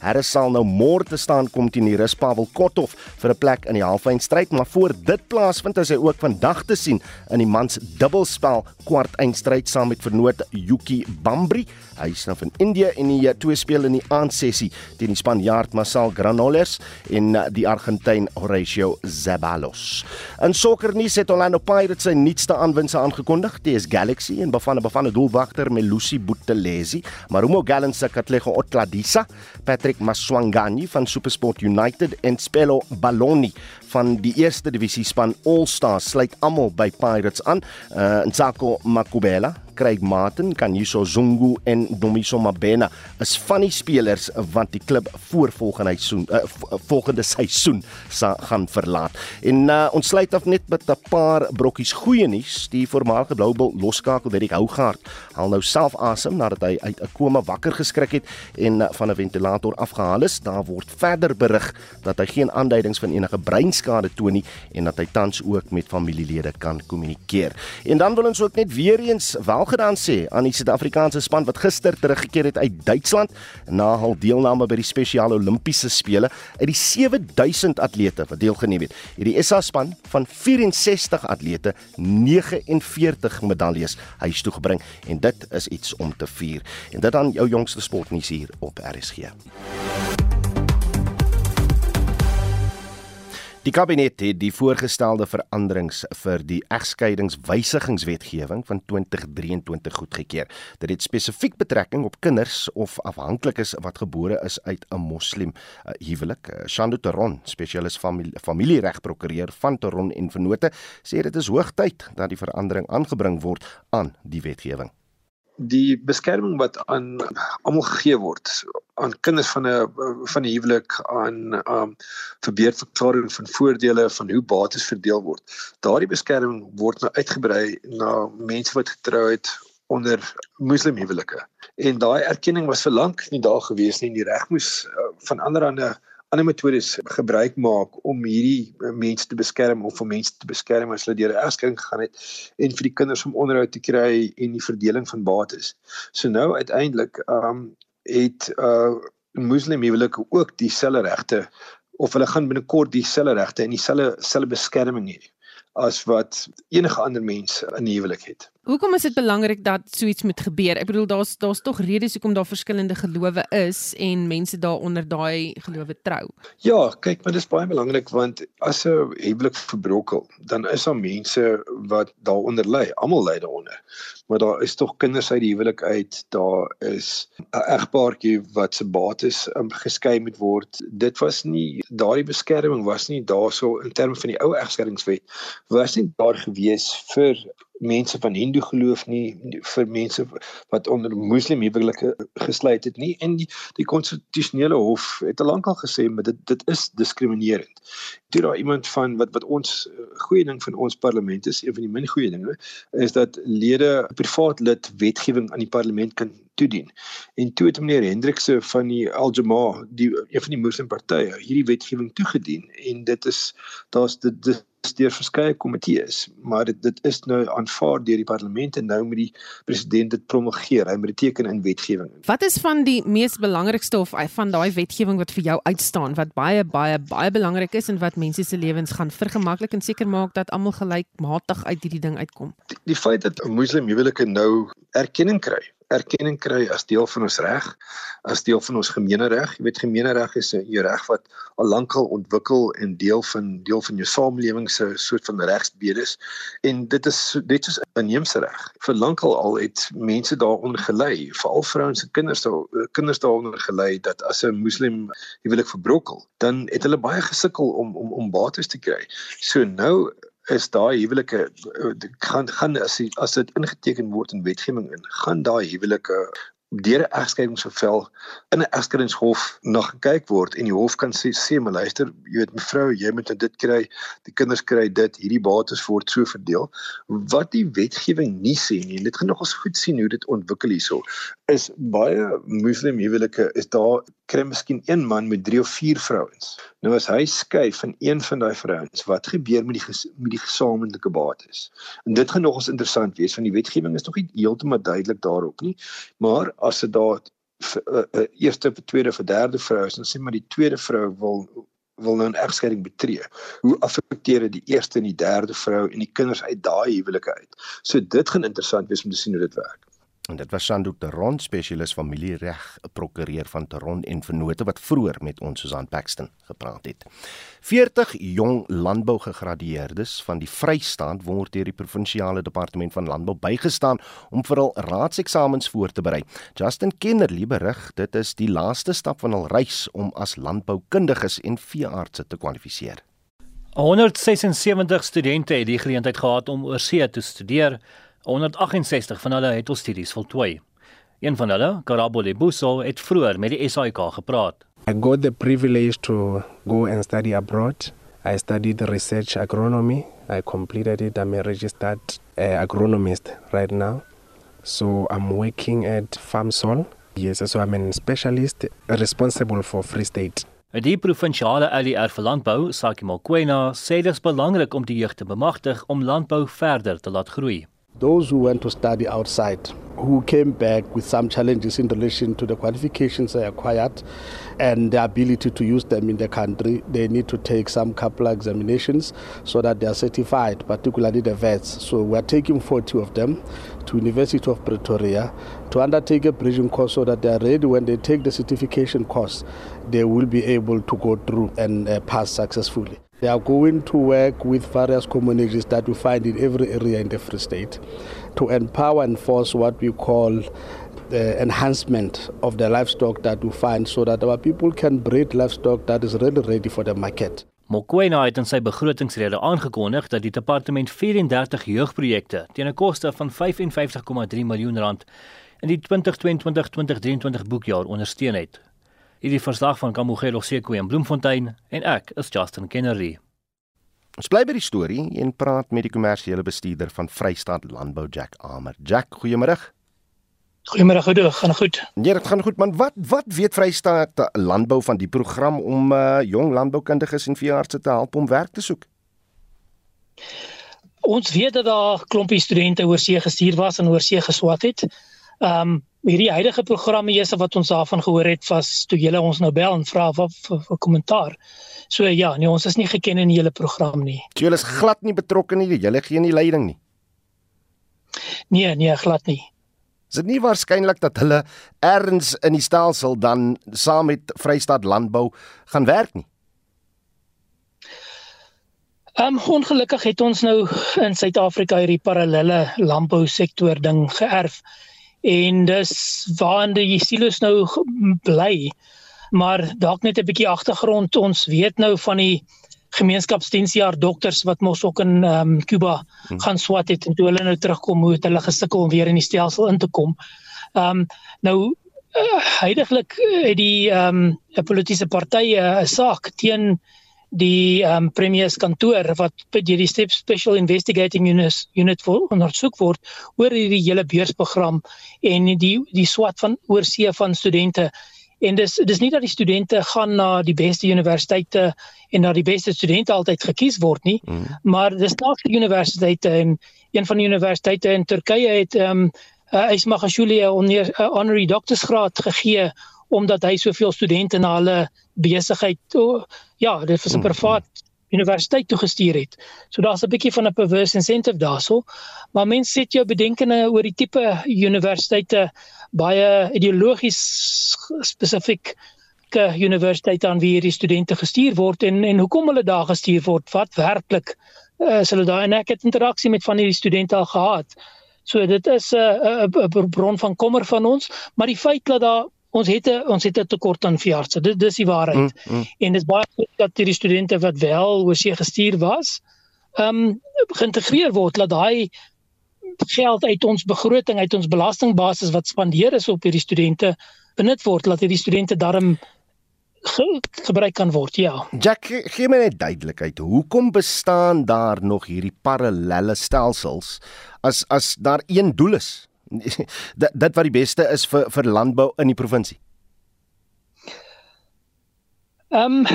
Harris sal nou môre te staan kom teen die Rus Pavel Kotov vir 'n plek in die halfeindstryd, maar voor dit plaasvind is hy ook vandag te sien in die mans dubbelspel kwart eindstryd saam met vernoot Yuki Bambri. Hy is nou van Indië en die twee speel in die aandsessie teen die Spanjaard Marcel Granollers en uh, die Argentyn Horacio Zeballos. In sokkernuus het Orlando Pirates sy nuutste aanwinste aangekondig, TS Galaxy en bevanne bevanne doelwagter Melusi Buthelezi, Marumo Gallants se Katlego Otladisa, Patrick Maswangani van SuperSport United en Spelo Balloni van die eerste divisie span All Stars sluit almal by Pirates aan. Uh Ntsako Makubela Craig Martin, Kanyuso Zungu en Domiso Mabena is van die spelers wat die klub voor volgende seisoen uh, volgende seisoen sal gaan verlaat. En uh, ons sluit af net met 'n paar brokkies goeie nuus. Die voormalige Bloubol loskakel Derek Hougaard haal nou self asem nadat hy uit 'n koma wakker geskrik het en uh, van 'n ventilator afgehaal is. Daar word verder berig dat hy geen aanduidings van enige breinskade toon nie en dat hy tans ook met familielede kan kommunikeer. En dan wil ons ook net weer eens wel gedaan sê aan die Suid-Afrikaanse span wat gister teruggekeer het uit Duitsland na hul deelname by die spesiale Olimpiese spele. Uit die 7000 atlete wat deelgeneem het, het die SA span van 64 atlete 49 medaljes huis toe gebring en dit is iets om te vier. En dit aan jou jongste sportnuus hier op RSG. Die kabinet het die voorgestelde veranderings vir die egskeidingswysigingswetgewing van 2023 goedgekeur. Dit het spesifiek betrekking op kinders of afhanklikes wat gebore is uit 'n moslim uh, huwelik. Uh, Shando Teron, spesialis familie, familieregprokureur van Teron en Vennote, sê dit is hoogtyd dat die verandering aangebring word aan die wetgewing die beskerming wat aan almal gegee word aan kinders van 'n van 'n huwelik aan um verbeterverklaring van voordele van hoe bates verdeel word. Daardie beskerming word nou uitgebrei na mense wat getrou het onder moslimhuwelike. En daai erkenning was vir lank nie daar gewees nie. Die reg moes uh, van ander ander ander metodes gebruik maak om hierdie mense te beskerm of om mense te beskerm as hulle deur 'n egskeiding gegaan het en vir die kinders om onderhoud te kry en die verdeling van bates. So nou uiteindelik um het uh moslim huwelike ook dieselfde regte of hulle gaan binnekort dieselfde regte en dieselfde selfe beskerming hê as wat enige ander mens in die huwelik het. Hoekom is dit belangrik dat so iets moet gebeur? Ek bedoel daar's daar's tog redes hoekom daar verskillende gelowe is en mense daaronder daai gelowe trou. Ja, kyk, maar dit is baie belangrik want as 'n huwelik verbrokel, dan is daar mense wat daaronder ly. Almal ly daaronder. Maar daar is tog kinders uit die huwelik uit. Daar is 'n egpaartjie wat se bates um, geskei moet word. Dit was nie daardie beskerming was nie daarso in terme van die ou egskeidingswet was nie daar gewees vir mense van Hindu geloof nie vir mense wat onder moslim huwelike gesluit het nie en die, die konstitusionele hof het al lankal gesê maar dit dit is diskriminerend. Toe daar iemand van wat wat ons goeie ding van ons parlement is, een van die min goeie dinge is dat lede privaat lid wetgewing aan die parlement kan toedien. En toe het meneer Hendrikse van die Al-Jamaa, die een van die moslimpartye, hierdie wetgewing toegedien en dit is daar's dit, dit deur verskeie komitees, maar dit dit is nou aanvaar deur die parlement en nou moet die president dit promulgeer. Hy moet dit teken in wetgewing. Wat is van die mees belangrikste of van daai wetgewing wat vir jou uitstaan wat baie baie baie belangrik is en wat mense se lewens gaan vergemaklik en seker maak dat almal gelykmatig uit hierdie ding uitkom? Die, die feit dat 'n moslim huwelike nou erkenning kry erkenning kry as deel van ons reg, as deel van ons gemeenereg. Jy weet gemeenereg is 'n reg wat al lankal ontwikkel en deel van deel van jou samelewing se soort van regsbedes en dit is dit is 'n inheemse reg. Vir lankal al het mense daaronder gelei, veral vrouens en kinders daar kinders daaronder gelei dat as 'n moslim huwelik verbrokel, dan het hulle baie gesukkel om om om bates te kry. So nou is daai huwelike gaan gaan as die, as dit ingeteken word in wetgewing in gaan daai huwelike deur 'n egskeidingsbevel in 'n egskeidingshof nog gekyk word en die hof kan sê sê maar luister jy weet mevrou jy moet dit kry die kinders kry dit hierdie bates word so verdeel. Wat die wetgewing nie sê nie en dit gaan nog ons goed sien hoe dit ontwikkel hierso is baie moslim huwelike is daar kry miskien een man met 3 of 4 vrouens nou as hy skei van een van daai vrouens wat gebeur met die met die gesamentlike bates en dit gaan nog ons interessant wees want die wetgewing is nog nie heeltemal duidelik daarop nie maar as dit daar 'n uh, uh, eerste, tweede of derde vrou is, dan sê maar die tweede vrou wil wil nou 'n egskeiding betree. Hoe affekteer dit die eerste en die derde vrou en die kinders uit daai huwelike uit? So dit gaan interessant wees om te sien hoe dit werk. En dit was Sandro Teron, spesialis familiereg, 'n prokureur van Teron en Vennote wat vroeër met ons Susan Paxton gepraat het. 40 jong landbougegradueerdes van die Vrystaat word deur die provinsiale departement van landbou bygestaan om vir hul raadseksamens voor te berei. Justin Kennerly berig dit is die laaste stap van hul reis om as landboukundiges en veeartse te kwalifiseer. 176 studente het die geleentheid gehad om oorsee te studeer. 168 van hulle het hul studies voltooi. Een van hulle, Karabo Lebuso, het vroeër met die SAIK gepraat. I got the privilege to go and study abroad. I studied research agronomy. I completed it. I'm a registered uh, agronomist right now. So I'm working at FarmSol. Yes, so I'm a specialist responsible for Free State. Die provinsiale ALR vir landbou, Saki Mokoena, sê dit is belangrik om die jeug te bemagtig om landbou verder te laat groei. Those who went to study outside, who came back with some challenges in relation to the qualifications they acquired and the ability to use them in the country, they need to take some couple examinations so that they are certified, particularly the vets. So we are taking 40 of them to University of Pretoria to undertake a bridging course so that they are ready when they take the certification course, they will be able to go through and uh, pass successfully. They are going to work with various communities that we find in every area in the Free State to empower and force what we call the enhancement of the livestock that we find so that our people can breed livestock that is really ready for the market. Mokoena het in sy begrotingsrede aangekondig dat die departement 34 jeugprojekte teen 'n koste van 55,3 miljoen rand in die 2022-2023 boekjaar ondersteun het. Hierdie verslag van Kamogelo Seko in Bloemfontein en ek is Justin Kennedy. Ons bly by die storie en praat met die kommersiële bestuurder van Vrystaat Landbou Jack Amer. Jack, goeiemôre. Goeiemôre, goed, gaan goed. Nee, dit gaan goed, man. Wat wat weet Vrystaat Landbou van die program om uh jong landboukundiges en veeartse te help om werk te soek? Ons weet dat daar klompie studente oorsee gestuur was en oorsee geswat het. Um hierdie huidige programme eers wat ons daarvan gehoor het was toe julle ons nou bel en vra wat vir kommentaar. So ja, nee, ons is nie geken in die hele program nie. Julle is glad nie betrokke nie, julle gee nie leiding nie. Nee, nee, glad nie. Is dit nie waarskynlik dat hulle erns in die stelsel dan saam met Vrystaat Landbou gaan werk nie? Ehm um, ongelukkig het ons nou in Suid-Afrika hierdie parallelle landbou sektor ding geërf en dis waar die silos nou bly. Maar dalk net 'n bietjie agtergrond, ons weet nou van die gemeenskapsdiensjaar dokters wat mos ook in ehm um, Kuba hmm. gaan swat het en toe hulle nou terugkom hoe het hulle gesukkel om weer in die stelsel in te kom. Ehm um, nou uh, heidaglik het die ehm um, 'n politieke partye 'n saak teen die ehm um, premier se kantoor wat deur die Step Special Investigating Unit unit vir ondersoek word oor hierdie hele beursprogram en die die swat van oorsee van studente En dis dis nie dat die studente gaan na die beste universiteite en na die beste studente altyd gekies word nie, mm. maar dis dalk die universiteite en een van die universiteite in Turkye het ehm um, uh, Isma Khashoggi 'n uh, honorary doctorsgraad gegee omdat hy soveel studente na hulle besigheid oh, ja, dit was 'n mm. privaat universiteit toe gestuur het. So daar's 'n bietjie van 'n perverse incentive daarso. Maar mense sit jou bedenkende oor die tipe universiteite baie ideologies spesifiek ke universiteite aan wie hierdie studente gestuur word en en hoekom hulle daar gestuur word wat werklik uh, is hulle daar en ek het interaksie met van hierdie studente al gehad. So dit is 'n uh, 'n bron van kommer van ons, maar die feit dat daar ons het 'n ons het 'n tekort aan veeartse. Dit dis die waarheid. Mm, mm. En dit is baie goed dat hierdie studente wat wel oorsee gestuur was, ehm um, geïntegreer word dat daai geld uit ons begroting uit ons belastingbasis wat spandeer is op hierdie studente benut word dat hierdie studente daarom ge gebruik kan word ja Jack gee my net duidelikheid hoekom bestaan daar nog hierdie parallelle stelsels as as daar een doel is dat dit wat die beste is vir vir landbou in die provinsie Ehm um,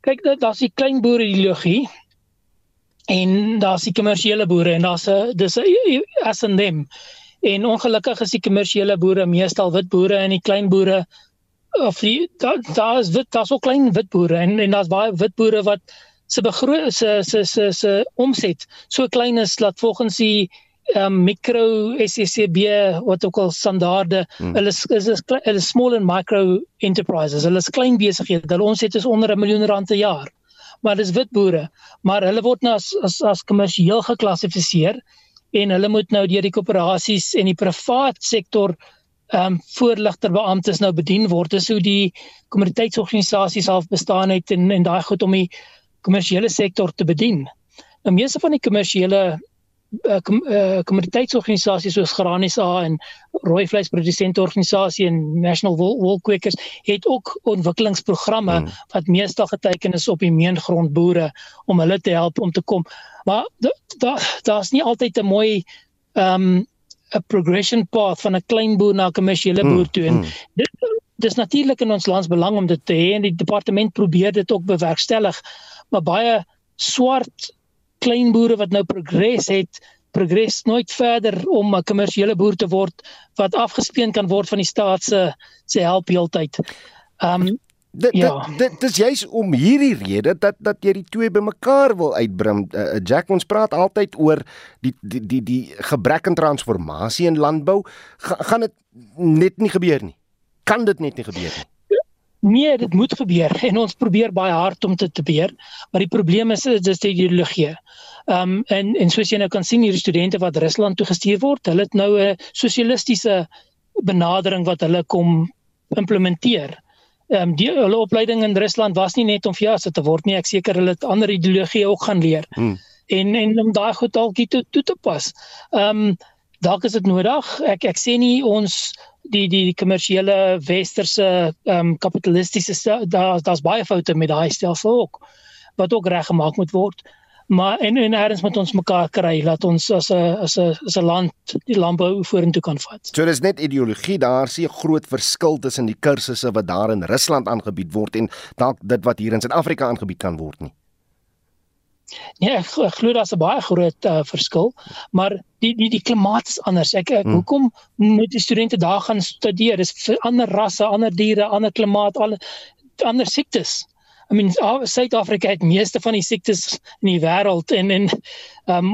kyk dit daar's die klein boere ideologie en daar's die kommersiële boere en daar's 'n dis 'n as en them. En ongelukkig is die kommersiële boere meestal wit boere en die klein boere of die daar daar's wit daar's ook klein wit boere en en daar's baie wit boere wat se begroot se se se se omset so klein is dat volgens die um, mikro SCCB wat ook al standaarde hmm. hulle is is hulle small and micro enterprises hulle is klein besighede hulle omset is onder 'n miljoen rand per jaar maar dis wit boere, maar hulle word nou as as as kommersieel geklassifiseer en hulle moet nou deur die koöperasies en die privaat sektor ehm um, voorligter beamptes nou bedien word. Dis hoe die kommoditeitsorganisasies half bestaan het en en daai goed om die kommersiële sektor te bedien. Nou meeste van die kommersiële uh, kom, uh, kommoditeitsorganisasies soos Granisa en rooi vleisprodusente organisasie en National Wool, Wool Quakers het ook ontwikkelingsprogramme hmm. wat meestal geteken is op die meengrondboere om hulle te help om te kom. Maar daar daar's nie altyd 'n mooi um 'n progression path van 'n klein boer na 'n kommersiële boer toe en hmm. dit dis natuurlik in ons land se belang om dit te hê en die departement probeer dit ook bewerkstellig maar baie swart klein boere wat nou progress het, progress nooit verder om 'n kommersiële boer te word wat afgespeen kan word van die staat se se help heeltyd. Um dit ja. dit, dit dis juist om hierdie rede dat dat jy die twee bymekaar wil uitbring. Uh, Jack ons praat altyd oor die die die die gebrek aan transformasie in landbou. Ga, gaan dit net nie gebeur nie. Kan dit net nie gebeur nie. Nee, dit moet gebeur en ons probeer baie hard om dit te beheer, maar die probleem is dis die ideologie. Ehm um, en en soos jy nou kan sien hierdie studente wat Rusland toe gestuur word, hulle het nou 'n sosialistiese benadering wat hulle kom implementeer. Ehm um, die hulle opleiding in Rusland was nie net om fiase te word nie, ek seker hulle het ander ideologie ook gaan leer. Hmm. En en om daai goed dalk toe toe te pas. Ehm um, dalk is dit nodig. Ek ek sê nie ons die die die kommersiële westerse ehm um, kapitalistiese daar daar's baie foute met daai stelsel ook wat ook reggemaak moet word. Maar en en eers moet ons mekaar kry laat ons as 'n as 'n as 'n land die landbou vorentoe kan vat. So dis net ideologie daar sien 'n groot verskil tussen die kursusse wat daar in Rusland aangebied word en dalk dit wat hier in Suid-Afrika aangebied kan word nie. Nee, ek glo daar's 'n baie groot uh, verskil, maar die die die klimaat is anders. Ek, ek hmm. hoekom moet die studente daar gaan studeer? Dis vir ander rasse, ander diere, ander klimaat, al ander siektes. I mean, Suid-Afrika het meeste van die siektes in die wêreld en en um,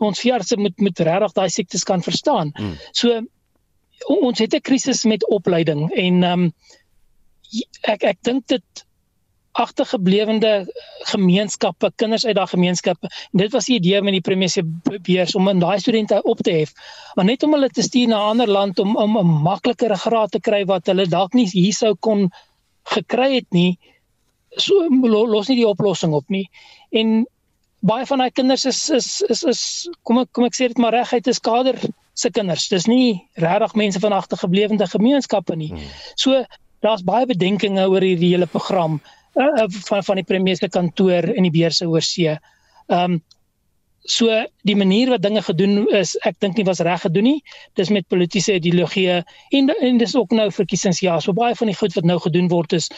ons veeartse moet moet regtig daai siektes kan verstaan. Hmm. So ons het 'n krisis met opleiding en um, ek ek dink dit agtergeblewende gemeenskappe, kinders uit daai gemeenskappe. En dit was die idee met die premier se beurs om in daai studente op te hef, maar net om hulle te stuur na 'n ander land om om 'n makliker graad te kry wat hulle dalk nie hier sou kon gekry het nie. So los nie die oplossing op nie. En baie van daai kinders is is is is kom ek kom ek sê dit maar reguit is kader se kinders. Dis nie regtig mense van agtergeblewende gemeenskappe nie. Hmm. So daar's baie bedenkinge oor hierdie hele program uh, van van die premier se kantoor in die beurse oor see. Ehm um, so die manier wat dinge gedoen is, ek dink nie was reg gedoen nie. Dis met politieke ideologie en en dis ook nou verkiesingsjaar. So baie van die goed wat nou gedoen word is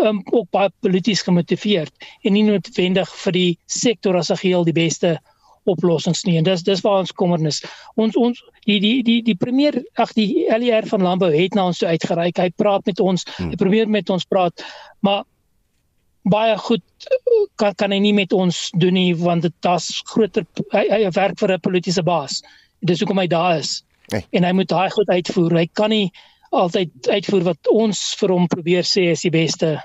um, ook baie polities gemotiveerd en nie noodwendig vir die sektor as 'n geheel die beste oplossings nie. En dis dis waar ons kommernis. Ons ons die die die die premier ag die LER van landbou het na ons toe uitgereik. Hy praat met ons. Hmm. Hy probeer met ons praat. Maar baie goed kan kan hy nie met ons doen nie want dit daar's groter hy, hy werk vir 'n politieke baas. Dis hoekom hy daar is. Hey. En hy moet daai goed uitvoer. Hy kan nie altyd uitvoer wat ons vir hom probeer sê is die beste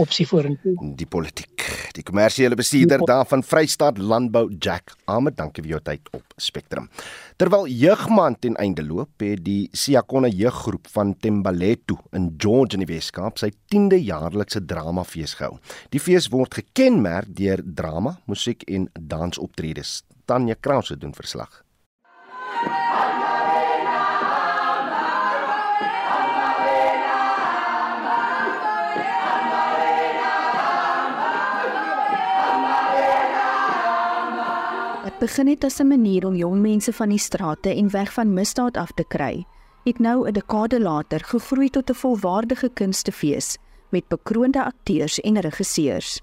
opsie vorentoe. Die politiek. Die kommersiële bestuurder ja. daar van Vrystaat Landbou Jack Ahmed, dankie vir jou tyd op Spectrum. Terwyl jeugmaand ten einde loop, het die Siakona jeuggroep van Tembaletu in George in die Weskaap sy 10de jaarlikse dramafees gehou. Die fees word gekenmerk deur drama, musiek en dansoptredes. Tanya Krause doen verslag. Begin het as 'n manier om jong mense van die strate en weg van misdaad af te kry, het nou 'n dekade later gegroei tot 'n volwaardige kunstefees met bekroonde akteurs en regisseurs.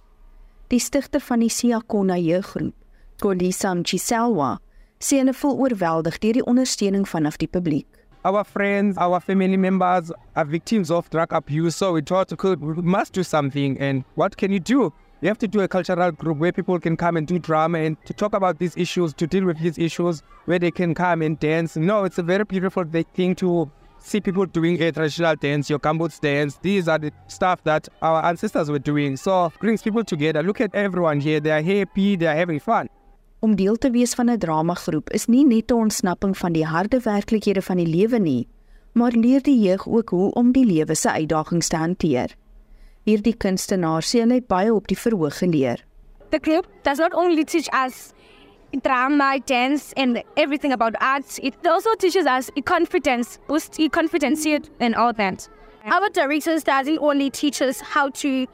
Die stigter van die Siakona jeuggroep, Kolisa Mchiselwa, sê hulle voel oorweldig deur die ondersteuning vanaf die publiek. Our friends, our family members are victims of drug abuse, so we thought we must do something. And what can you do? You have to do a cultural group where people can come and do drama and to talk about these issues, to deal with these issues, where they can come and dance. No, it's a very beautiful thing to see people doing a traditional dance, your Cambodian dance. These are the stuff that our ancestors were doing. So brings people together. Look at everyone here. They are happy. They are having fun. Om deel te wees van 'n dramagroep is nie net 'n ontsnapping van die harde werklikhede van die lewe nie, maar leer die jeug ook hoe om die lewe se uitdagings te hanteer. Hierdie kunstenaar hulle het baie op die verhoog geleer. The group does not only teach us drama, dance, and everything about arts. It also teaches us confidence, boost confidence and all that. Our directors doesn't only teach us how to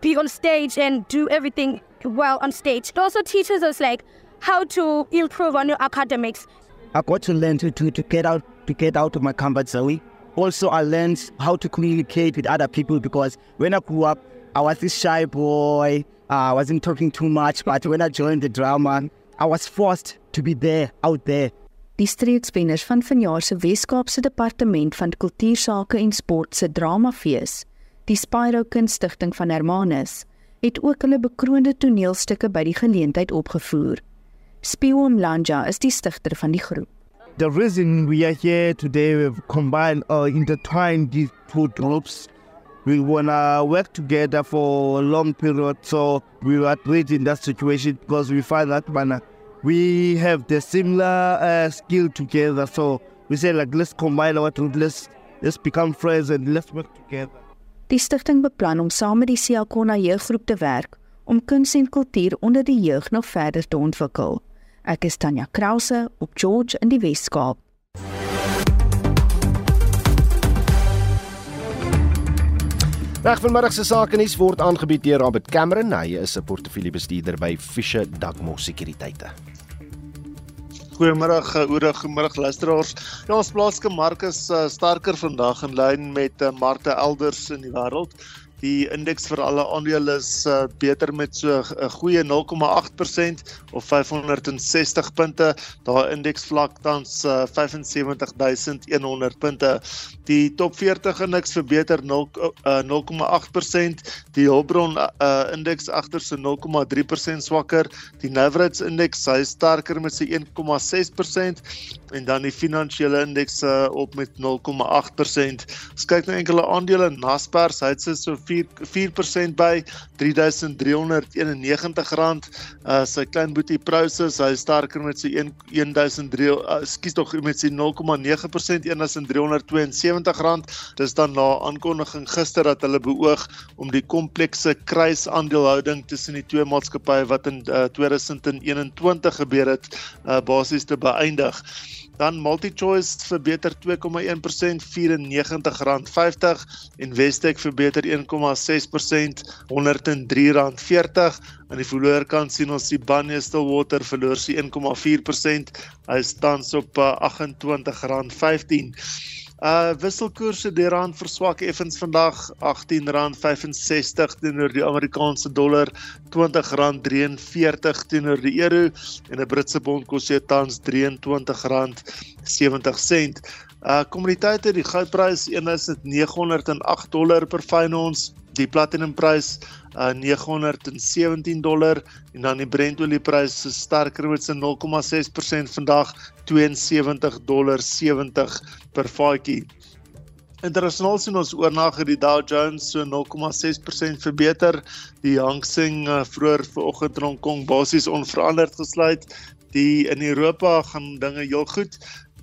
be on stage and do everything well on stage. It also teaches us like how to improve on your academics. I got to learn to, to, to get out to get out of my comfort zone. Also, I learned how to communicate with other people because when I grew up, I was this shy boy. Uh, I wasn't talking too much, but when I joined the drama, I was forced to be there, out there. Die streekswenners van vanjaar se Wes-Kaapse Departement van Kultuursake en Sport se Dramafees, die Spyro Kunstigting van Hermanus, het ook hulle bekroonde toneelstukke by die geleentheid opgevoer. Spion Lanja is die stigter van die groep. The reason we are here today we've combined or intertwined these two groups we wanna work together for a long period. So we great in that situation because we find that man, we have the similar uh, skill together. So we say like let's combine our two, let's let's become friends and let's work together. Die stigting beplan om saam met die Siakona jeuggroep te werk om kuns en kultuur onder die jeug nog verder te ontwikkel. Ek is Tanya Krause op George in die Wes-Kaap. Reg vanmiddag se sake nuus word aangebied deur Robert Cameron. Hy is 'n portefeuljebestuurder by Fisher Dugmore Sekuriteite. Goeiemôre, goeie goeiemôre luisteraars. Ja, ons plaaslike mark is uh, sterker vandag in lyn met uh, markte elders in die wêreld. Die indeks vir alle aandele is uh, beter met so 'n goeie 0,8% of 560 punte. Daar indeks vlak tans uh, 75100 punte. Die top 40 indeks verbeter 0,8%. Uh, die Hulbron uh, indeks agter so 0,3% swakker. Die Navrats indeks hy sterker met sy 1,6% en dan die finansiële indeks uh, op met 0,8%. Ons kyk na enkele aandele Naspers, hy het so 4 4% by R3391. Uh sy klein boetie Prosus, hy sterker met sy 1003 uh, skies tog met sy 0,9% R1372. Dis dan na aankondiging gister dat hulle beoog om die komplekse kruisaandeelhouding tussen die twee maatskappye wat in uh, 2021 gebeur het, uh basies te beëindig. Dan MultiChoice verbeter 2,1% R94.50 en Westec verbeter 1,6% R103.40. Aan die verloorkant sien ons die Banye Stillwater verloor sy 1,4%. Hy staan op R28.15. Uh wisselkoerse die rand verswak effens vandag R18.65 teenoor die Amerikaanse dollar, R20.43 teenoor die euro en 'n Britse pond kos jy tans R23.70. Uh kommoditeite, die goudprys 1908 dollar per fyn ons, die platinumprys uh 917 dollar en dan die Brent olieprys is sterker met sy 0,6% vandag 72 dollar 70 per vatjie. Internasionaal sien ons oornag het die Dow Jones so 0,6% verbeter. Die Hang Seng uh, vroeër vanoggend in Hong Kong basies onveranderd gesluit. Die in Europa gaan dinge heel goed.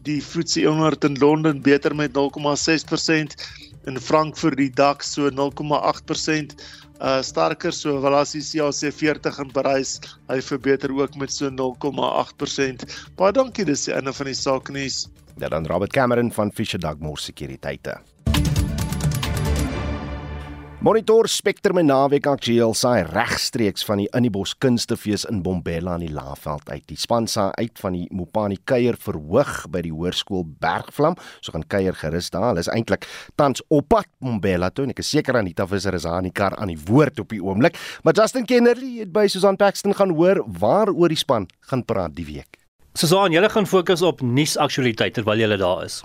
Die FTSE 100 in Londen beter met 0,6% in Frankfurt die DAX so 0,8% uh sterker so wel as die CAC 40 in Parys hy verbeter ook met so 0,8%. Baie dankie dis die einde van die saak nuus. Ja dan Robert Cameron van Fisher Dugmore Sekuriteite. Monitor Spectrum en Naweek aktueel saai regstreeks van die Inniebos Kunstefees in Bombela in die Laagveld uit. Die span sa uit van die Mopani kuier verhoog by die hoërskool Bergvlam. So gaan kuier gerus daar. Hulle is eintlik tans op pad Bombela toe en ek is seker Anita Visser is daar in die kar aan die woord op die oomblik. Maar Justin Kennerly het by Susan Paxton gaan hoor waaroor die span gaan praat die week. Susan, julle gaan fokus op nuusaktualiteite terwyl julle daar is.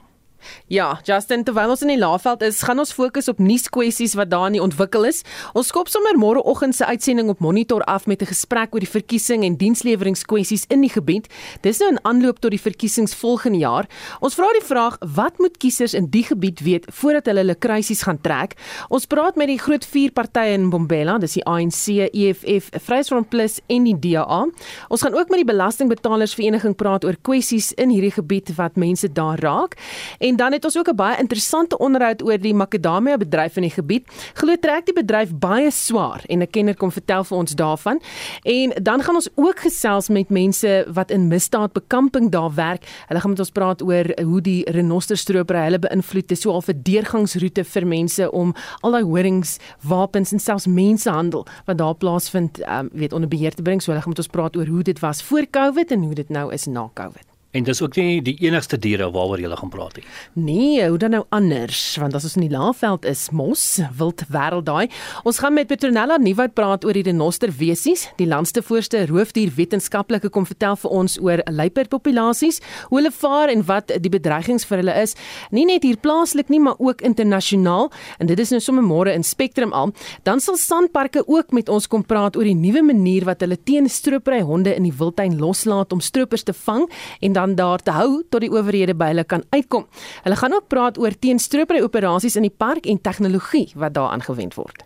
Ja, Justin, terwyl ons in die Laagveld is, gaan ons fokus op nuuskwessies wat daar in die ontwikkel is. Ons skop sommer môreoggend se uitsending op Monitor af met 'n gesprek oor die verkiesing en diensleweringkwessies in die gebied. Dis nou in aanloop tot die verkiesings volgende jaar. Ons vra die vraag: wat moet kiesers in die gebied weet voordat hulle hulle kruisies gaan trek? Ons praat met die groot vier partye in Bombela, dis die ANC, EFF, Vryheidsfront Plus en die DA. Ons gaan ook met die belastingbetalersvereniging praat oor kwessies in hierdie gebied wat mense daar raak. En En dan het ons ook 'n baie interessante onderhoud oor die makadamia bedryf in die gebied. Glo trek die bedryf baie swaar en 'n kenner kom vertel vir ons daarvan. En dan gaan ons ook gesels met mense wat in misdaadbekamping daar werk. Hulle gaan met ons praat oor hoe die renosterstropery hulle beïnvloed. Dit is so 'n deurgangsroete vir mense om al daai horings, wapens en selfs mensehandel wat daar plaasvind, um, weet onder beheer te bring. So hulle gaan met ons praat oor hoe dit was voor COVID en hoe dit nou is na COVID. En dis ook nie die enigste diere waaroor jy gaan praat nie. Nee, hoe dan nou anders? Want as ons in die Laagveld is, mos wild wêreld daai. Ons gaan met Petronella Nieuwoud praat oor die renoster wesies. Die landste voorste roofdier wetenskaplike kom vertel vir ons oor luiperdpopulasies, hoe hulle vaar en wat die bedreigings vir hulle is. Nie net hier plaaslik nie, maar ook internasionaal. En dit is nou sommer môre in Spectrum al. Dan sal Sandparke ook met ons kom praat oor die nuwe manier wat hulle teen stropery honde in die wildtuin loslaat om stroopers te vang en dan daar te hou tot die owerhede by hulle kan uitkom. Hulle gaan ook praat oor teenstropery operasies in die park en tegnologie wat daar aangewend word.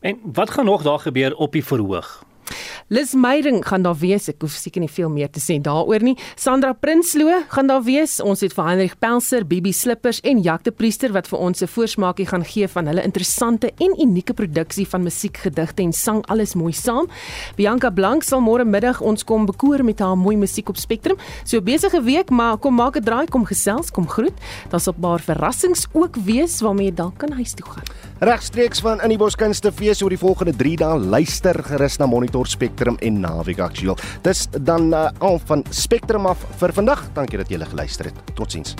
En wat gaan nog daar gebeur op die verhoog? Lis Meyering gaan daar wees. Ek hoef seker nie veel meer te sê daaroor nie. Sandra Prinsloo gaan daar wees. Ons het vir Heinrich Pelser, Bibi Slippers en Jacques Priester wat vir ons 'n voorsmaakie gaan gee van hulle interessante en unieke produksie van musiek, gedigte en sang alles mooi saam. Bianca Blank sal môre middag ons kom bekoor met haar mooi musiek op Spectrum. So besige week, maar kom maak 'n draai, kom gesels, kom groet. Daar's 'n paar verrassings ook wees waarmee jy dalk kan huis toe gaan. Regstreeks van in die Boskunste fees oor die volgende 3 dae luister gerus na Monitor Spectrum en Naviga Aktueel. Dis dan uh, al van Spectrum af vir vandag. Dankie dat jy gele luister het. Totsiens.